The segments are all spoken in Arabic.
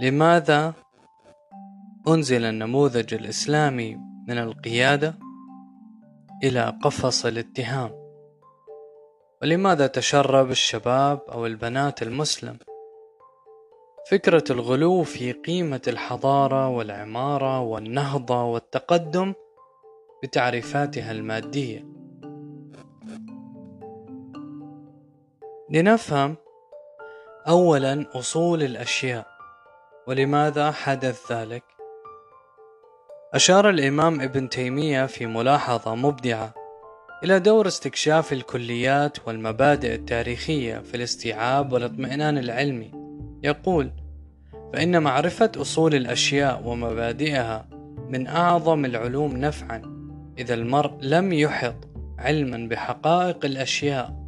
لماذا أنزل النموذج الإسلامي من القيادة إلى قفص الاتهام؟ ولماذا تشرب الشباب أو البنات المسلم؟ فكرة الغلو في قيمة الحضارة والعمارة والنهضة والتقدم بتعريفاتها المادية. لنفهم أولا أصول الأشياء. ولماذا حدث ذلك؟ أشار الإمام ابن تيمية في ملاحظة مبدعة إلى دور استكشاف الكليات والمبادئ التاريخية في الاستيعاب والاطمئنان العلمي. يقول فإن معرفة أصول الأشياء ومبادئها من أعظم العلوم نفعا إذا المرء لم يحط علما بحقائق الأشياء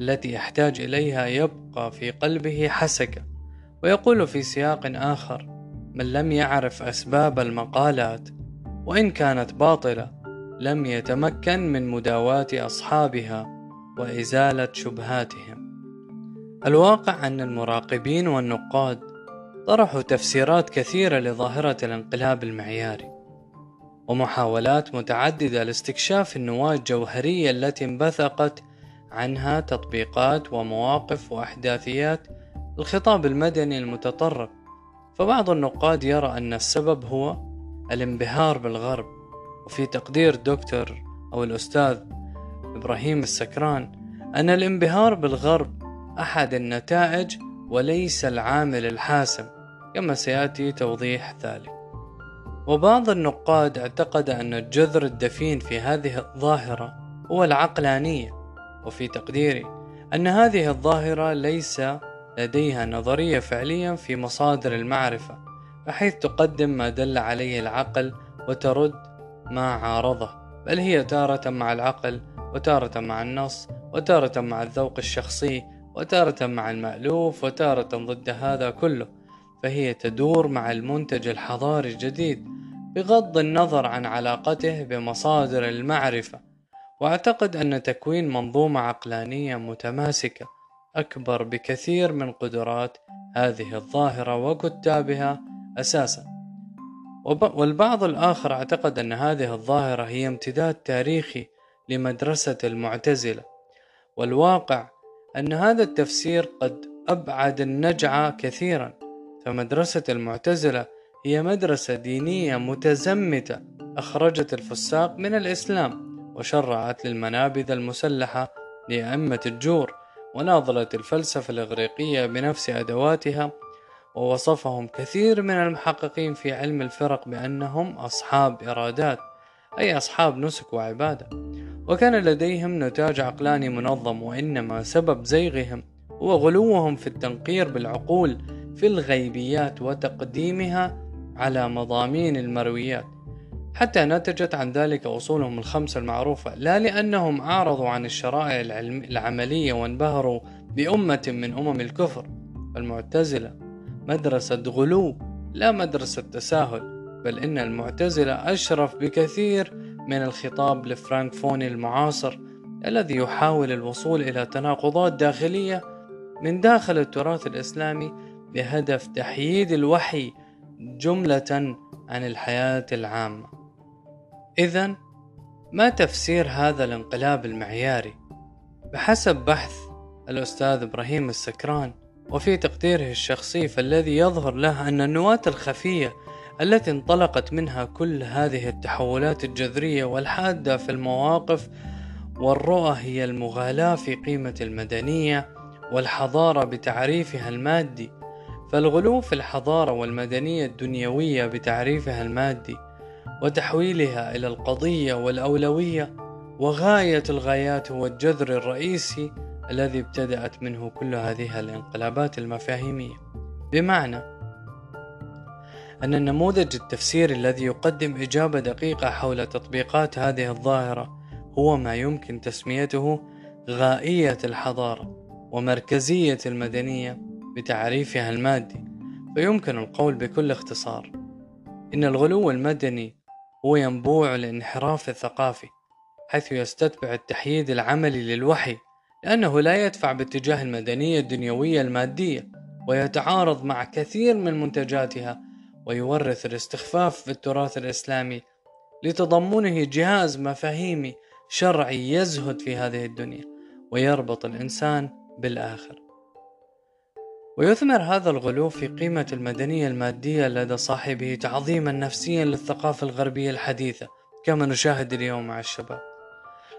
التي يحتاج إليها يبقى في قلبه حسكة ويقول في سياق آخر من لم يعرف أسباب المقالات وإن كانت باطلة لم يتمكن من مداواة أصحابها وإزالة شبهاتهم. الواقع أن المراقبين والنقاد طرحوا تفسيرات كثيرة لظاهرة الانقلاب المعياري ومحاولات متعددة لاستكشاف النواة الجوهرية التي انبثقت عنها تطبيقات ومواقف وأحداثيات الخطاب المدني المتطرف. فبعض النقاد يرى أن السبب هو الانبهار بالغرب. وفي تقدير دكتور أو الأستاذ إبراهيم السكران أن الانبهار بالغرب أحد النتائج وليس العامل الحاسم كما سيأتي توضيح ذلك. وبعض النقاد اعتقد أن الجذر الدفين في هذه الظاهرة هو العقلانية. وفي تقديري أن هذه الظاهرة ليس لديها نظرية فعليا في مصادر المعرفة بحيث تقدم ما دل عليه العقل وترد ما عارضه. بل هي تارة مع العقل وتارة مع النص وتارة مع الذوق الشخصي وتارة مع المألوف وتارة ضد هذا كله. فهي تدور مع المنتج الحضاري الجديد بغض النظر عن علاقته بمصادر المعرفة. وأعتقد أن تكوين منظومة عقلانية متماسكة أكبر بكثير من قدرات هذه الظاهرة وكتابها أساسا. والبعض الآخر أعتقد أن هذه الظاهرة هي امتداد تاريخي لمدرسة المعتزلة. والواقع أن هذا التفسير قد أبعد النجعة كثيرا. فمدرسة المعتزلة هي مدرسة دينية متزمتة أخرجت الفساق من الإسلام وشرعت للمنابذ المسلحة لأئمة الجور. وناظرت الفلسفة الإغريقية بنفس أدواتها ووصفهم كثير من المحققين في علم الفرق بأنهم أصحاب إرادات أي أصحاب نسك وعبادة. وكان لديهم نتاج عقلاني منظم وإنما سبب زيغهم هو غلوهم في التنقير بالعقول في الغيبيات وتقديمها على مضامين المرويات. حتى نتجت عن ذلك أصولهم الخمسة المعروفة لا لأنهم أعرضوا عن الشرائع العملية وانبهروا بأمة من أمم الكفر المعتزلة مدرسة غلو لا مدرسة تساهل بل إن المعتزلة أشرف بكثير من الخطاب الفرانكفوني المعاصر الذي يحاول الوصول إلى تناقضات داخلية من داخل التراث الإسلامي بهدف تحييد الوحي جملة عن الحياة العامة. إذا ما تفسير هذا الانقلاب المعياري؟ بحسب بحث الأستاذ إبراهيم السكران وفي تقديره الشخصي فالذي يظهر له أن النواة الخفية التي انطلقت منها كل هذه التحولات الجذرية والحادة في المواقف والرؤى هي المغالاة في قيمة المدنية والحضارة بتعريفها المادي فالغلو في الحضارة والمدنية الدنيوية بتعريفها المادي وتحويلها إلى القضية والأولوية وغاية الغايات هو الجذر الرئيسي الذي ابتدأت منه كل هذه الانقلابات المفاهيمية. بمعنى أن النموذج التفسيري الذي يقدم إجابة دقيقة حول تطبيقات هذه الظاهرة هو ما يمكن تسميته غائية الحضارة ومركزية المدنية بتعريفها المادي. فيمكن القول بكل اختصار إن الغلو المدني هو ينبوع الانحراف الثقافي حيث يستتبع التحييد العملي للوحي لأنه لا يدفع باتجاه المدنية الدنيوية المادية ويتعارض مع كثير من منتجاتها ويورث الاستخفاف في التراث الإسلامي لتضمنه جهاز مفاهيمي شرعي يزهد في هذه الدنيا ويربط الإنسان بالآخر. ويثمر هذا الغلو في قيمة المدنية المادية لدى صاحبه تعظيما نفسيا للثقافة الغربية الحديثة كما نشاهد اليوم مع الشباب.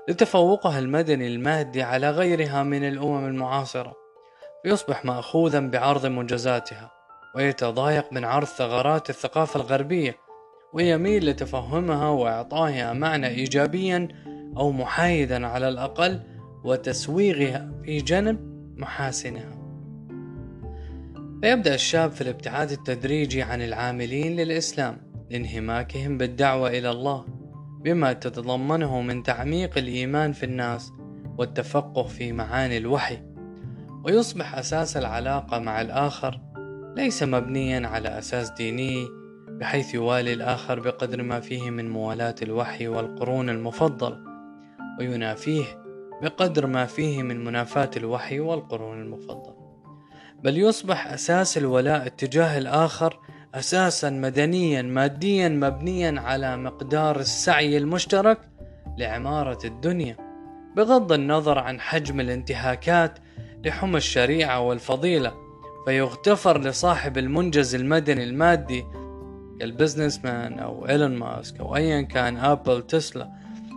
لتفوقها المدني المادي على غيرها من الأمم المعاصرة فيصبح مأخوذا بعرض منجزاتها ويتضايق من عرض ثغرات الثقافة الغربية ويميل لتفهمها وإعطائها معنى إيجابيا أو محايدا على الأقل وتسويغها في جنب محاسنها. فيبدأ الشاب في الابتعاد التدريجي عن العاملين للإسلام لانهماكهم بالدعوة إلى الله بما تتضمنه من تعميق الإيمان في الناس والتفقه في معاني الوحي. ويصبح أساس العلاقة مع الآخر ليس مبنيا على أساس ديني بحيث يوالي الآخر بقدر ما فيه من موالاة الوحي والقرون المفضلة وينافيه بقدر ما فيه من منافاة الوحي والقرون المفضلة. بل يصبح أساس الولاء اتجاه الآخر أساسا مدنيا ماديا مبنيا على مقدار السعي المشترك لعمارة الدنيا. بغض النظر عن حجم الانتهاكات لحمى الشريعة والفضيلة فيغتفر لصاحب المنجز المدني المادي كال businessman أو إيلون ماسك أو أيا كان أبل تسلا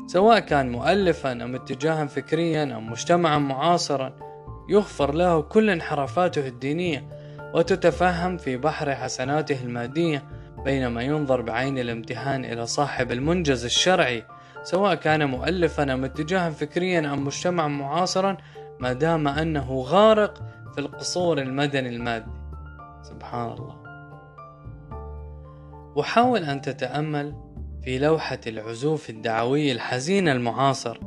سواء كان مؤلفا أم اتجاها فكريا أم مجتمعا معاصرا. يغفر له كل انحرافاته الدينية وتتفهم في بحر حسناته المادية بينما ينظر بعين الامتهان إلى صاحب المنجز الشرعي سواء كان مؤلفا أم اتجاها فكريا أم مجتمعا معاصرا ما دام أنه غارق في القصور المدني المادي. سبحان الله. وحاول أن تتأمل في لوحة العزوف الدعوي الحزين المعاصر.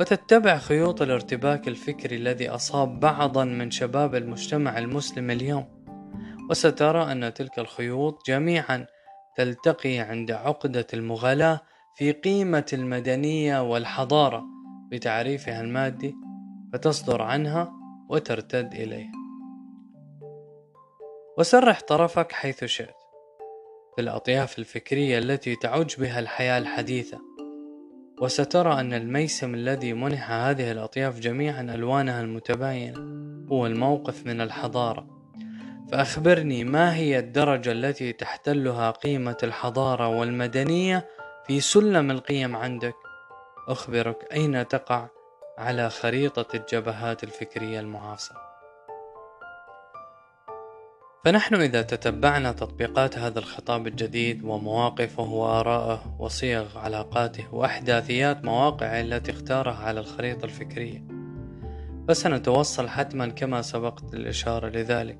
وتتبع خيوط الارتباك الفكري الذي أصاب بعضا من شباب المجتمع المسلم اليوم. وسترى أن تلك الخيوط جميعا تلتقي عند عقدة المغالاة في قيمة المدنية والحضارة بتعريفها المادي فتصدر عنها وترتد إليها. وسرح طرفك حيث شئت. في الأطياف الفكرية التي تعج بها الحياة الحديثة وسترى أن الميسم الذي منح هذه الأطياف جميعا ألوانها المتباينة هو الموقف من الحضارة. فأخبرني ما هي الدرجة التي تحتلها قيمة الحضارة والمدنية في سلم القيم عندك؟ أخبرك أين تقع على خريطة الجبهات الفكرية المعاصرة. فنحن إذا تتبعنا تطبيقات هذا الخطاب الجديد ومواقفه وآراءه وصيغ علاقاته وأحداثيات مواقعه التي اختارها على الخريطة الفكرية. فسنتوصل حتما كما سبقت الإشارة لذلك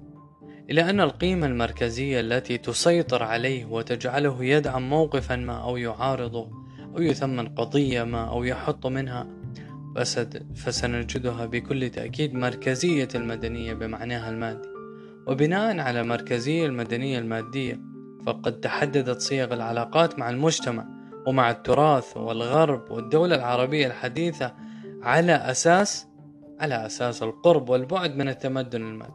إلى أن القيمة المركزية التي تسيطر عليه وتجعله يدعم موقفا ما أو يعارضه أو يثمن قضية ما أو يحط منها فسنجدها بكل تأكيد مركزية المدنية بمعناها المادي. وبناء على مركزية المدنية المادية فقد تحددت صيغ العلاقات مع المجتمع ومع التراث والغرب والدولة العربية الحديثة على أساس على أساس القرب والبعد من التمدن المادي.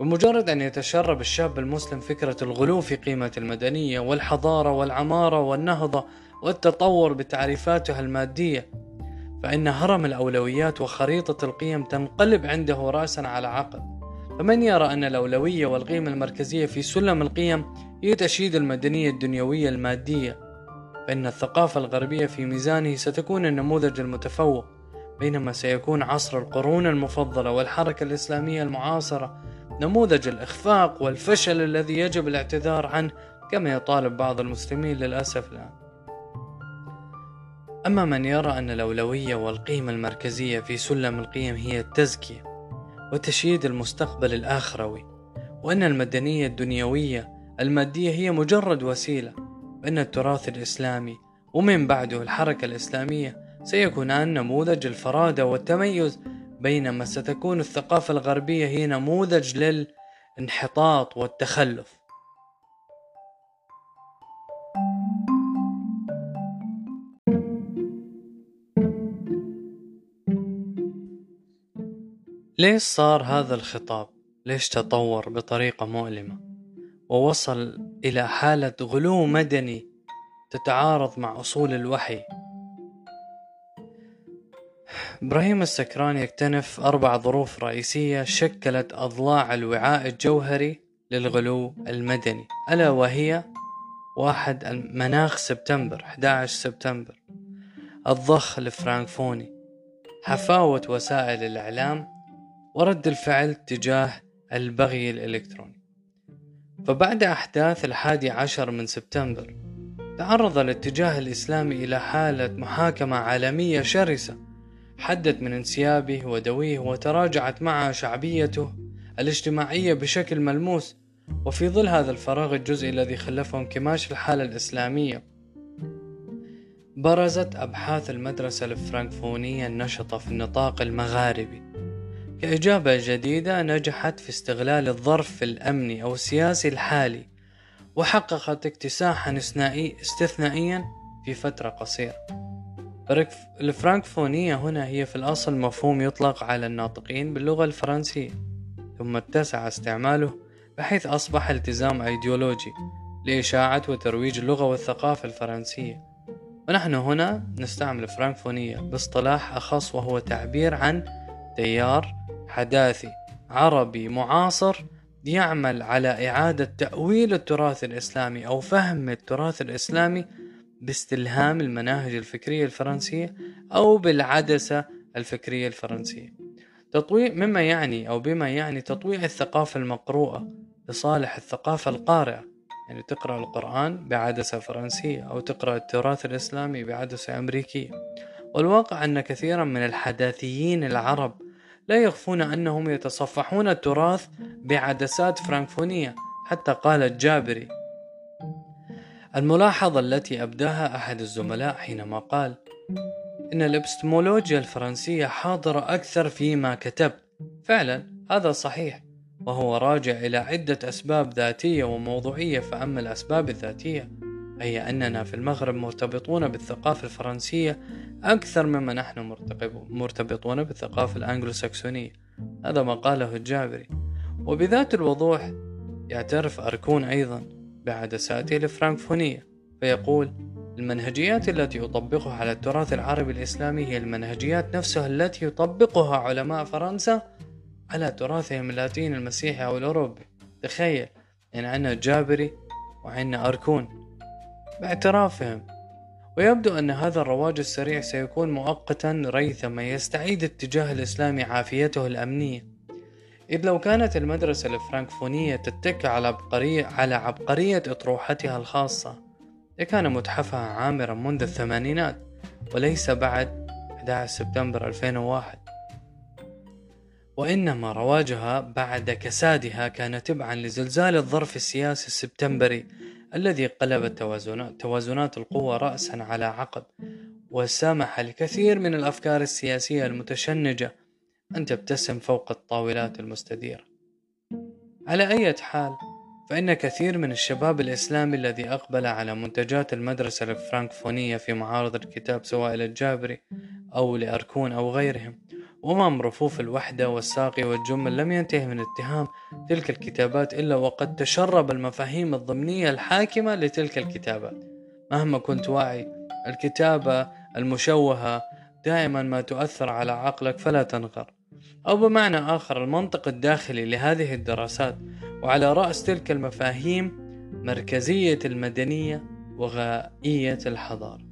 بمجرد أن يتشرب الشاب المسلم فكرة الغلو في قيمة المدنية والحضارة والعمارة والنهضة والتطور بتعريفاتها المادية فإن هرم الأولويات وخريطة القيم تنقلب عنده رأسا على عقب. فمن يرى أن الأولوية والقيمة المركزية في سلم القيم هي تشييد المدنية الدنيوية المادية فإن الثقافة الغربية في ميزانه ستكون النموذج المتفوق بينما سيكون عصر القرون المفضلة والحركة الإسلامية المعاصرة نموذج الإخفاق والفشل الذي يجب الاعتذار عنه كما يطالب بعض المسلمين للأسف الآن. أما من يرى أن الأولوية والقيمة المركزية في سلم القيم هي التزكية وتشييد المستقبل الآخروي وأن المدنية الدنيوية المادية هي مجرد وسيلة وأن التراث الإسلامي ومن بعده الحركة الإسلامية سيكونان نموذج الفرادة والتميز بينما ستكون الثقافة الغربية هي نموذج للانحطاط والتخلف. ليش صار هذا الخطاب؟ ليش تطور بطريقة مؤلمة؟ ووصل إلى حالة غلو مدني تتعارض مع أصول الوحي. إبراهيم السكران يكتنف أربع ظروف رئيسية شكلت أضلاع الوعاء الجوهري للغلو المدني. ألا وهي؟ واحد مناخ سبتمبر 11 سبتمبر. الضخ الفرانكفوني. حفاوة وسائل الإعلام ورد الفعل تجاه البغي الإلكتروني. فبعد أحداث الحادي عشر من سبتمبر تعرض الاتجاه الإسلامي إلى حالة محاكمة عالمية شرسة حدت من انسيابه ودويه وتراجعت معها شعبيته الاجتماعية بشكل ملموس وفي ظل هذا الفراغ الجزئي الذي خلفه انكماش الحالة الإسلامية. برزت أبحاث المدرسة الفرنكفونية النشطة في النطاق المغاربي كإجابة جديدة نجحت في استغلال الظرف الأمني أو السياسي الحالي وحققت اكتساحا استثنائيا في فترة قصيرة. الفرانكفونية هنا هي في الأصل مفهوم يطلق على الناطقين باللغة الفرنسية ثم اتسع استعماله بحيث أصبح التزام أيديولوجي لإشاعة وترويج اللغة والثقافة الفرنسية. ونحن هنا نستعمل الفرانكفونية باصطلاح أخص وهو تعبير عن تيار حداثي عربي معاصر يعمل على إعادة تأويل التراث الإسلامي أو فهم التراث الإسلامي باستلهام المناهج الفكرية الفرنسية أو بالعدسة الفكرية الفرنسية. تطويع مما يعني أو بما يعني تطويع الثقافة المقروءة لصالح الثقافة القارئة. يعني تقرأ القرآن بعدسة فرنسية أو تقرأ التراث الإسلامي بعدسة أمريكية. والواقع أن كثيرا من الحداثيين العرب لا يخفون أنهم يتصفحون التراث بعدسات فرانكفونية حتى قال الجابري. الملاحظة التي أبداها أحد الزملاء حينما قال إن الإبستمولوجيا الفرنسية حاضرة أكثر فيما كتبت. فعلا هذا صحيح وهو راجع إلى عدة أسباب ذاتية وموضوعية فأما الأسباب الذاتية هي أننا في المغرب مرتبطون بالثقافة الفرنسية أكثر مما نحن مرتبطون بالثقافة الأنجلو ساكسونية هذا ما قاله الجابري وبذات الوضوح يعترف أركون أيضا بعدساته الفرانكفونية فيقول المنهجيات التي يطبقها على التراث العربي الإسلامي هي المنهجيات نفسها التي يطبقها علماء فرنسا على تراثهم اللاتيني المسيحي أو الأوروبي. تخيل يعني عندنا جابري وعندنا أركون. باعترافهم ويبدو أن هذا الرواج السريع سيكون مؤقتا ريثما يستعيد الاتجاه الإسلامي عافيته الأمنية. إذ لو كانت المدرسة الفرانكفونية تتكى على عبقرية على عبقرية أطروحتها الخاصة لكان متحفها عامرا منذ الثمانينات وليس بعد 11 سبتمبر 2001 وإنما رواجها بعد كسادها كان تبعا لزلزال الظرف السياسي السبتمبري الذي قلب توازنات, توازنات القوى رأسا على عقب وسمح لكثير من الأفكار السياسية المتشنجة أن تبتسم فوق الطاولات المستديرة. على أي حال فإن كثير من الشباب الإسلامي الذي أقبل على منتجات المدرسة الفرانكفونية في معارض الكتاب سواء للجابري أو لأركون أو غيرهم وأمام رفوف الوحدة والساقي والجمل لم ينتهي من اتهام تلك الكتابات إلا وقد تشرب المفاهيم الضمنية الحاكمة لتلك الكتابات. مهما كنت واعي الكتابة المشوهة دائما ما تؤثر على عقلك فلا تنغر. أو بمعنى آخر المنطق الداخلي لهذه الدراسات وعلى رأس تلك المفاهيم مركزية المدنية وغائية الحضارة.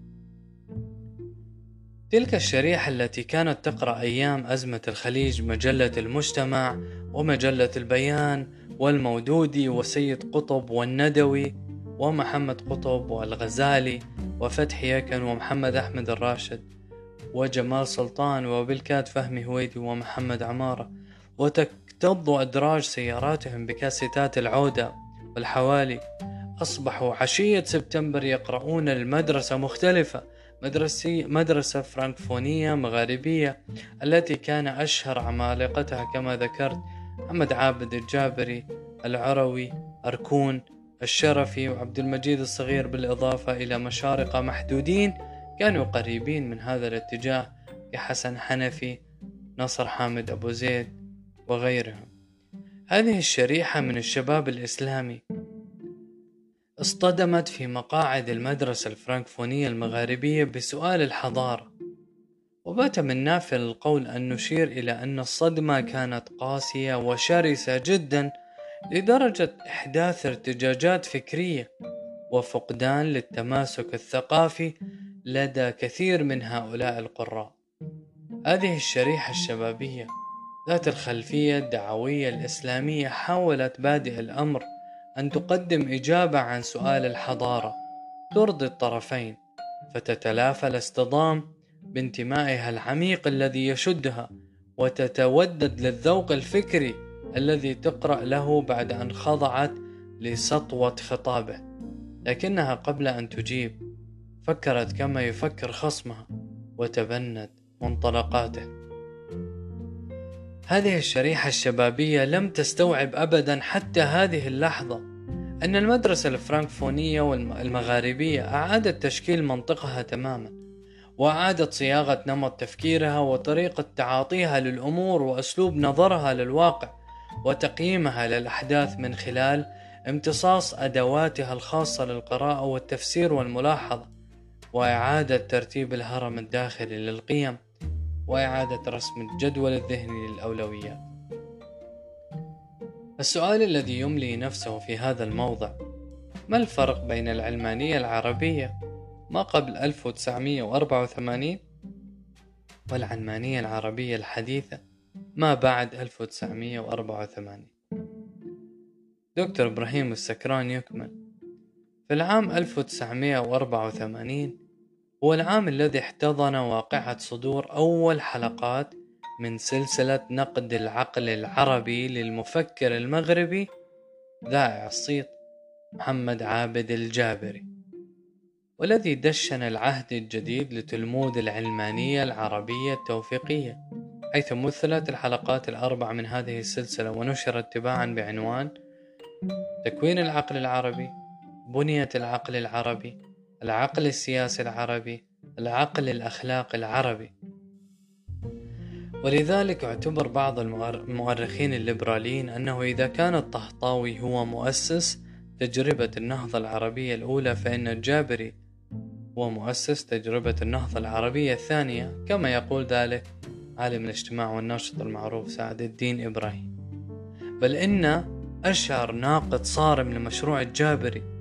تلك الشريحة التي كانت تقرأ أيام أزمة الخليج مجلة المجتمع ومجلة البيان والمودودي وسيد قطب والندوي ومحمد قطب والغزالي وفتحي يكن ومحمد أحمد الراشد وجمال سلطان وبالكاد فهمي هويدي ومحمد عمارة. وتكتظ أدراج سياراتهم بكاسيتات العودة والحوالي. أصبحوا عشية سبتمبر يقرؤون المدرسة مختلفة مدرسي مدرسة فرانكفونية مغاربية التي كان أشهر عمالقتها كما ذكرت محمد عابد الجابري العروي أركون الشرفي وعبد المجيد الصغير بالإضافة إلى مشارقة محدودين كانوا قريبين من هذا الاتجاه كحسن حنفي نصر حامد أبو زيد وغيرهم. هذه الشريحة من الشباب الإسلامي اصطدمت في مقاعد المدرسة الفرنكفونية المغاربية بسؤال الحضارة. وبات من نافع القول أن نشير إلى أن الصدمة كانت قاسية وشرسة جدا لدرجة إحداث ارتجاجات فكرية وفقدان للتماسك الثقافي لدى كثير من هؤلاء القراء. هذه الشريحة الشبابية ذات الخلفية الدعوية الإسلامية حاولت بادئ الأمر أن تقدم إجابة عن سؤال الحضارة. ترضي الطرفين. فتتلافى الاصطدام بانتمائها العميق الذي يشدها وتتودد للذوق الفكري الذي تقرأ له بعد أن خضعت لسطوة خطابه. لكنها قبل أن تجيب فكرت كما يفكر خصمها وتبنت منطلقاته. هذه الشريحة الشبابية لم تستوعب أبدا حتى هذه اللحظة أن المدرسة الفرنكفونية والمغاربية أعادت تشكيل منطقها تماما وأعادت صياغة نمط تفكيرها وطريقة تعاطيها للأمور وأسلوب نظرها للواقع وتقييمها للأحداث من خلال امتصاص أدواتها الخاصة للقراءة والتفسير والملاحظة وإعادة ترتيب الهرم الداخلي للقيم. وإعادة رسم الجدول الذهني للأولويات السؤال الذي يملي نفسه في هذا الموضع ما الفرق بين العلمانية العربية ما قبل 1984 والعلمانية العربية الحديثة ما بعد 1984 دكتور إبراهيم السكران يكمل. في العام 1984 هو العام الذي احتضن واقعة صدور أول حلقات من سلسلة نقد العقل العربي للمفكر المغربي ذائع الصيت محمد عابد الجابري والذي دشن العهد الجديد لتلمود العلمانية العربية التوفيقية حيث مثلت الحلقات الأربع من هذه السلسلة ونشرت تباعا بعنوان تكوين العقل العربي بنية العقل العربي العقل السياسي العربي العقل الأخلاقي العربي. ولذلك اعتبر بعض المؤرخين الليبراليين أنه إذا كان الطهطاوي هو مؤسس تجربة النهضة العربية الأولى فإن الجابري هو مؤسس تجربة النهضة العربية الثانية كما يقول ذلك عالم الاجتماع والناشط المعروف سعد الدين إبراهيم. بل إن أشهر ناقد صارم لمشروع الجابري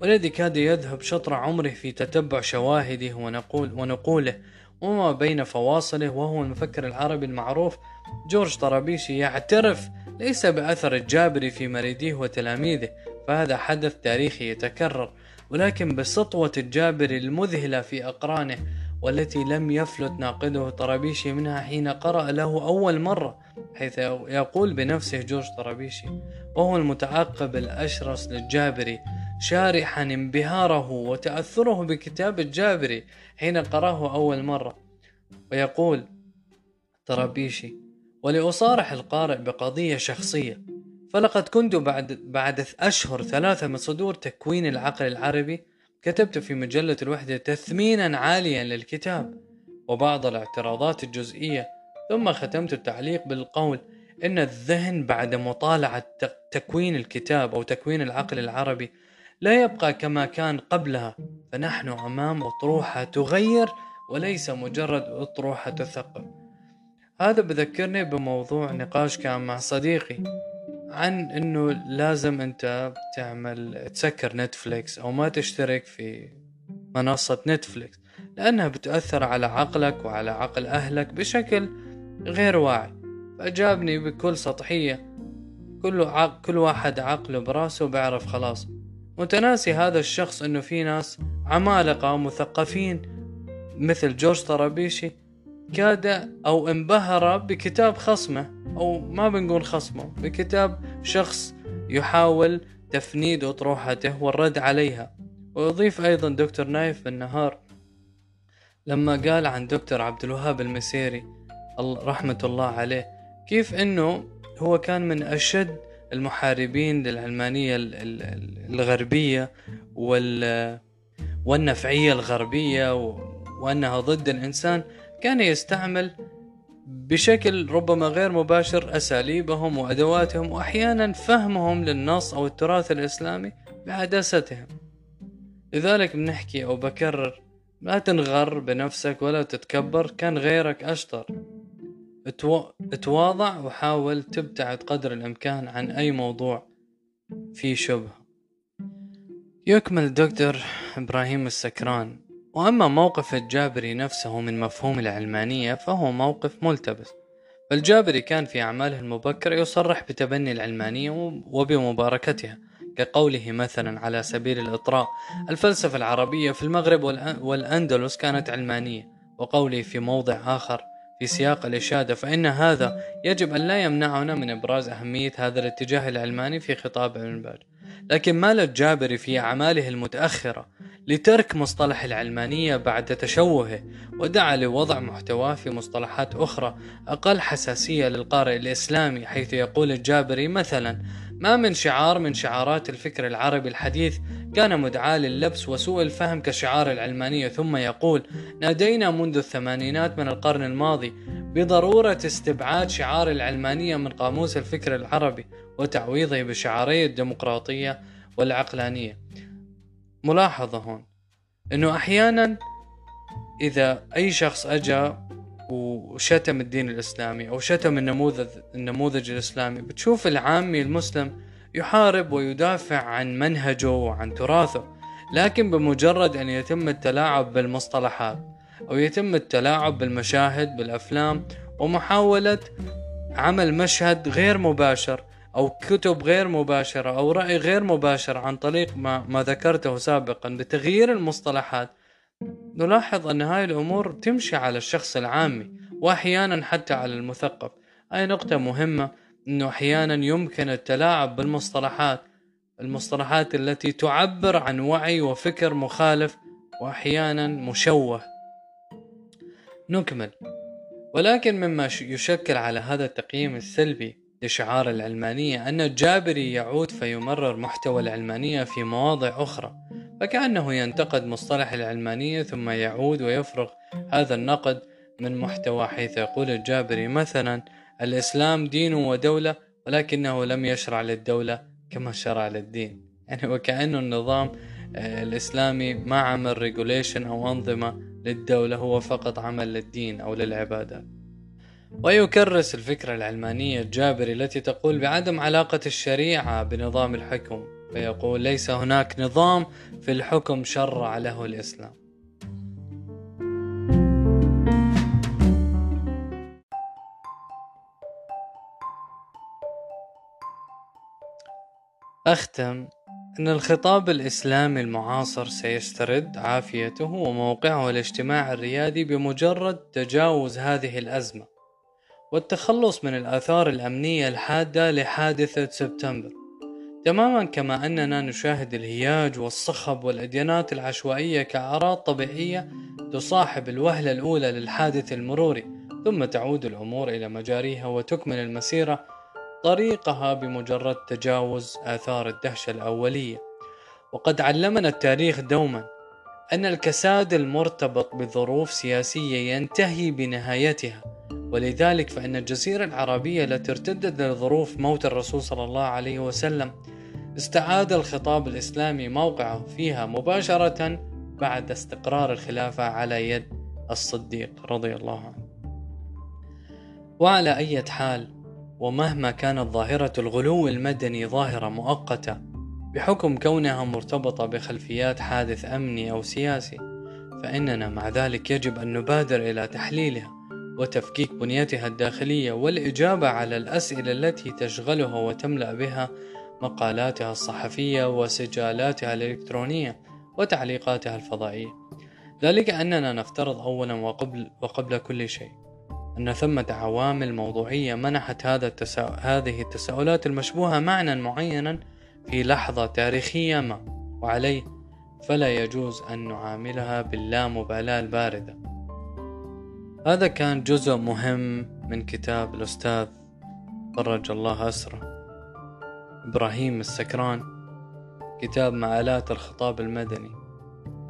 والذي كاد يذهب شطر عمره في تتبع شواهده ونقول ونقوله وما بين فواصله وهو المفكر العربي المعروف جورج طرابيشي يعترف ليس بأثر الجابري في مريديه وتلاميذه فهذا حدث تاريخي يتكرر ولكن بسطوة الجابري المذهلة في أقرانه والتي لم يفلت ناقده طرابيشي منها حين قرأ له أول مرة حيث يقول بنفسه جورج طرابيشي وهو المتعقب الأشرس للجابري شارحا انبهاره وتأثره بكتاب الجابري حين قرأه أول مرة. ويقول طرابيشي ولأصارح القارئ بقضية شخصية فلقد كنت بعد بعد أشهر ثلاثة من صدور تكوين العقل العربي كتبت في مجلة الوحدة تثمينا عاليا للكتاب وبعض الاعتراضات الجزئية ثم ختمت التعليق بالقول إن الذهن بعد مطالعة تكوين الكتاب أو تكوين العقل العربي لا يبقى كما كان قبلها فنحن أمام أطروحة تغير وليس مجرد أطروحة تثقف. هذا بذكرني بموضوع نقاش كان مع صديقي عن إنه لازم أنت تعمل تسكر نتفليكس أو ما تشترك في منصة نتفليكس لأنها بتأثر على عقلك وعلى عقل أهلك بشكل غير واعي. فأجابني بكل سطحية كل عق... كل واحد عقله براسه بيعرف خلاص متناسي هذا الشخص إنه في ناس عمالقة مثقفين مثل جورج طرابيشي كاد أو انبهر بكتاب خصمه أو ما بنقول خصمه بكتاب شخص يحاول تفنيد أطروحته والرد عليها. ويضيف أيضا دكتور نايف بالنهار لما قال عن دكتور عبد الوهاب المسيري رحمة الله عليه كيف إنه هو كان من أشد المحاربين للعلمانية الغربية وال والنفعية الغربية وأنها ضد الإنسان كان يستعمل بشكل ربما غير مباشر أساليبهم وأدواتهم وأحيانا فهمهم للنص أو التراث الإسلامي بعدستهم لذلك بنحكي أو بكرر لا تنغر بنفسك ولا تتكبر كان غيرك أشطر. اتواضع وحاول تبتعد قدر الإمكان عن أي موضوع فيه شبهة يكمل الدكتور إبراهيم السكران. وأما موقف الجابري نفسه من مفهوم العلمانية فهو موقف ملتبس. فالجابري كان في أعماله المبكرة يصرح بتبني العلمانية وبمباركتها كقوله مثلا على سبيل الإطراء الفلسفة العربية في المغرب والأندلس كانت علمانية وقوله في موضع آخر في سياق الإشادة فإن هذا يجب أن لا يمنعنا من إبراز أهمية هذا الاتجاه العلماني في خطاب ابن باز. لكن مال الجابري في أعماله المتأخرة لترك مصطلح العلمانية بعد تشوهه ودعا لوضع محتواه في مصطلحات أخرى أقل حساسية للقارئ الإسلامي حيث يقول الجابري مثلا ما من شعار من شعارات الفكر العربي الحديث كان مدعاة للبس وسوء الفهم كشعار العلمانية ثم يقول نادينا منذ الثمانينات من القرن الماضي بضرورة استبعاد شعار العلمانية من قاموس الفكر العربي وتعويضه بشعاري الديمقراطية والعقلانية. ملاحظة هون إنه أحيانا إذا أي شخص اجى وشتم الدين الإسلامي أو شتم النموذج النموذج الإسلامي. بتشوف العامي المسلم يحارب ويدافع عن منهجه وعن تراثه لكن بمجرد أن يتم التلاعب بالمصطلحات أو يتم التلاعب بالمشاهد بالأفلام ومحاولة عمل مشهد غير مباشر أو كتب غير مباشرة أو رأي غير مباشر عن طريق ما, ما ذكرته سابقا بتغيير المصطلحات نلاحظ أن هاي الأمور تمشي على الشخص العامي وأحيانا حتى على المثقف. هاي نقطة مهمة؟ أنه أحيانا يمكن التلاعب بالمصطلحات المصطلحات التي تعبر عن وعي وفكر مخالف وأحيانا مشوه. نكمل. ولكن مما يشكل على هذا التقييم السلبي لشعار العلمانية أن الجابري يعود فيمرر محتوى العلمانية في مواضع أخرى. فكأنه ينتقد مصطلح العلمانية ثم يعود ويفرغ هذا النقد من محتوى حيث يقول الجابري مثلا الإسلام دين ودولة ولكنه لم يشرع للدولة كما شرع للدين. يعني وكأنه النظام آه، الإسلامي ما عمل regulation أو أنظمة للدولة هو فقط عمل للدين أو للعبادات ويكرس الفكرة العلمانية الجابري التي تقول بعدم علاقة الشريعة بنظام الحكم. فيقول ليس هناك نظام في الحكم شرع له الإسلام. أختم أن الخطاب الإسلامي المعاصر سيسترد عافيته وموقعه الاجتماعي الريادي بمجرد تجاوز هذه الأزمة والتخلص من الآثار الأمنية الحادة لحادثة سبتمبر. تماما كما أننا نشاهد الهياج والصخب والإديانات العشوائية كأعراض طبيعية تصاحب الوهلة الأولى للحادث المروري ثم تعود الأمور إلى مجاريها وتكمل المسيرة طريقها بمجرد تجاوز آثار الدهشة الأولية. وقد علمنا التاريخ دوما أن الكساد المرتبط بظروف سياسية ينتهي بنهايتها ولذلك فإن الجزيرة العربية التي ارتدت لظروف موت الرسول صلى الله عليه وسلم استعاد الخطاب الإسلامي موقعه فيها مباشرة بعد استقرار الخلافة على يد الصديق رضي الله عنه. وعلى أي حال ومهما كانت ظاهرة الغلو المدني ظاهرة مؤقتة بحكم كونها مرتبطة بخلفيات حادث أمني أو سياسي فإننا مع ذلك يجب أن نبادر إلى تحليلها وتفكيك بنيتها الداخلية والإجابة على الأسئلة التي تشغلها وتملأ بها مقالاتها الصحفية وسجالاتها الإلكترونية وتعليقاتها الفضائية. ذلك أننا نفترض أولا وقبل, وقبل كل شيء أن ثمة عوامل موضوعية منحت هذا التسا... هذه التساؤلات المشبوهة معنى معينا في لحظة تاريخية ما وعليه فلا يجوز أن نعاملها باللامبالاة الباردة. هذا كان جزء مهم من كتاب الأستاذ فرج الله أسرة. إبراهيم السكران كتاب مآلات الخطاب المدني.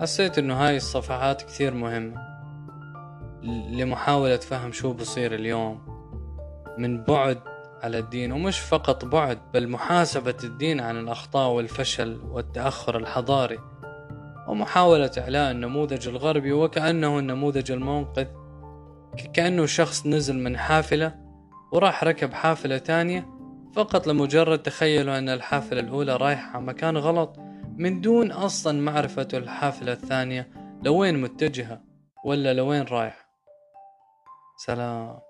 حسيت إنه هاي الصفحات كثير مهمة لمحاولة فهم شو بصير اليوم. من بعد على الدين ومش فقط بعد بل محاسبة الدين عن الأخطاء والفشل والتأخر الحضاري. ومحاولة إعلاء النموذج الغربي وكأنه النموذج المنقذ. كأنه شخص نزل من حافلة وراح ركب حافلة تانية فقط لمجرد تخيلوا أن الحافلة الأولى رايحة مكان غلط من دون أصلا معرفة الحافلة الثانية لوين متجهة ولا لوين رايحة. سلام.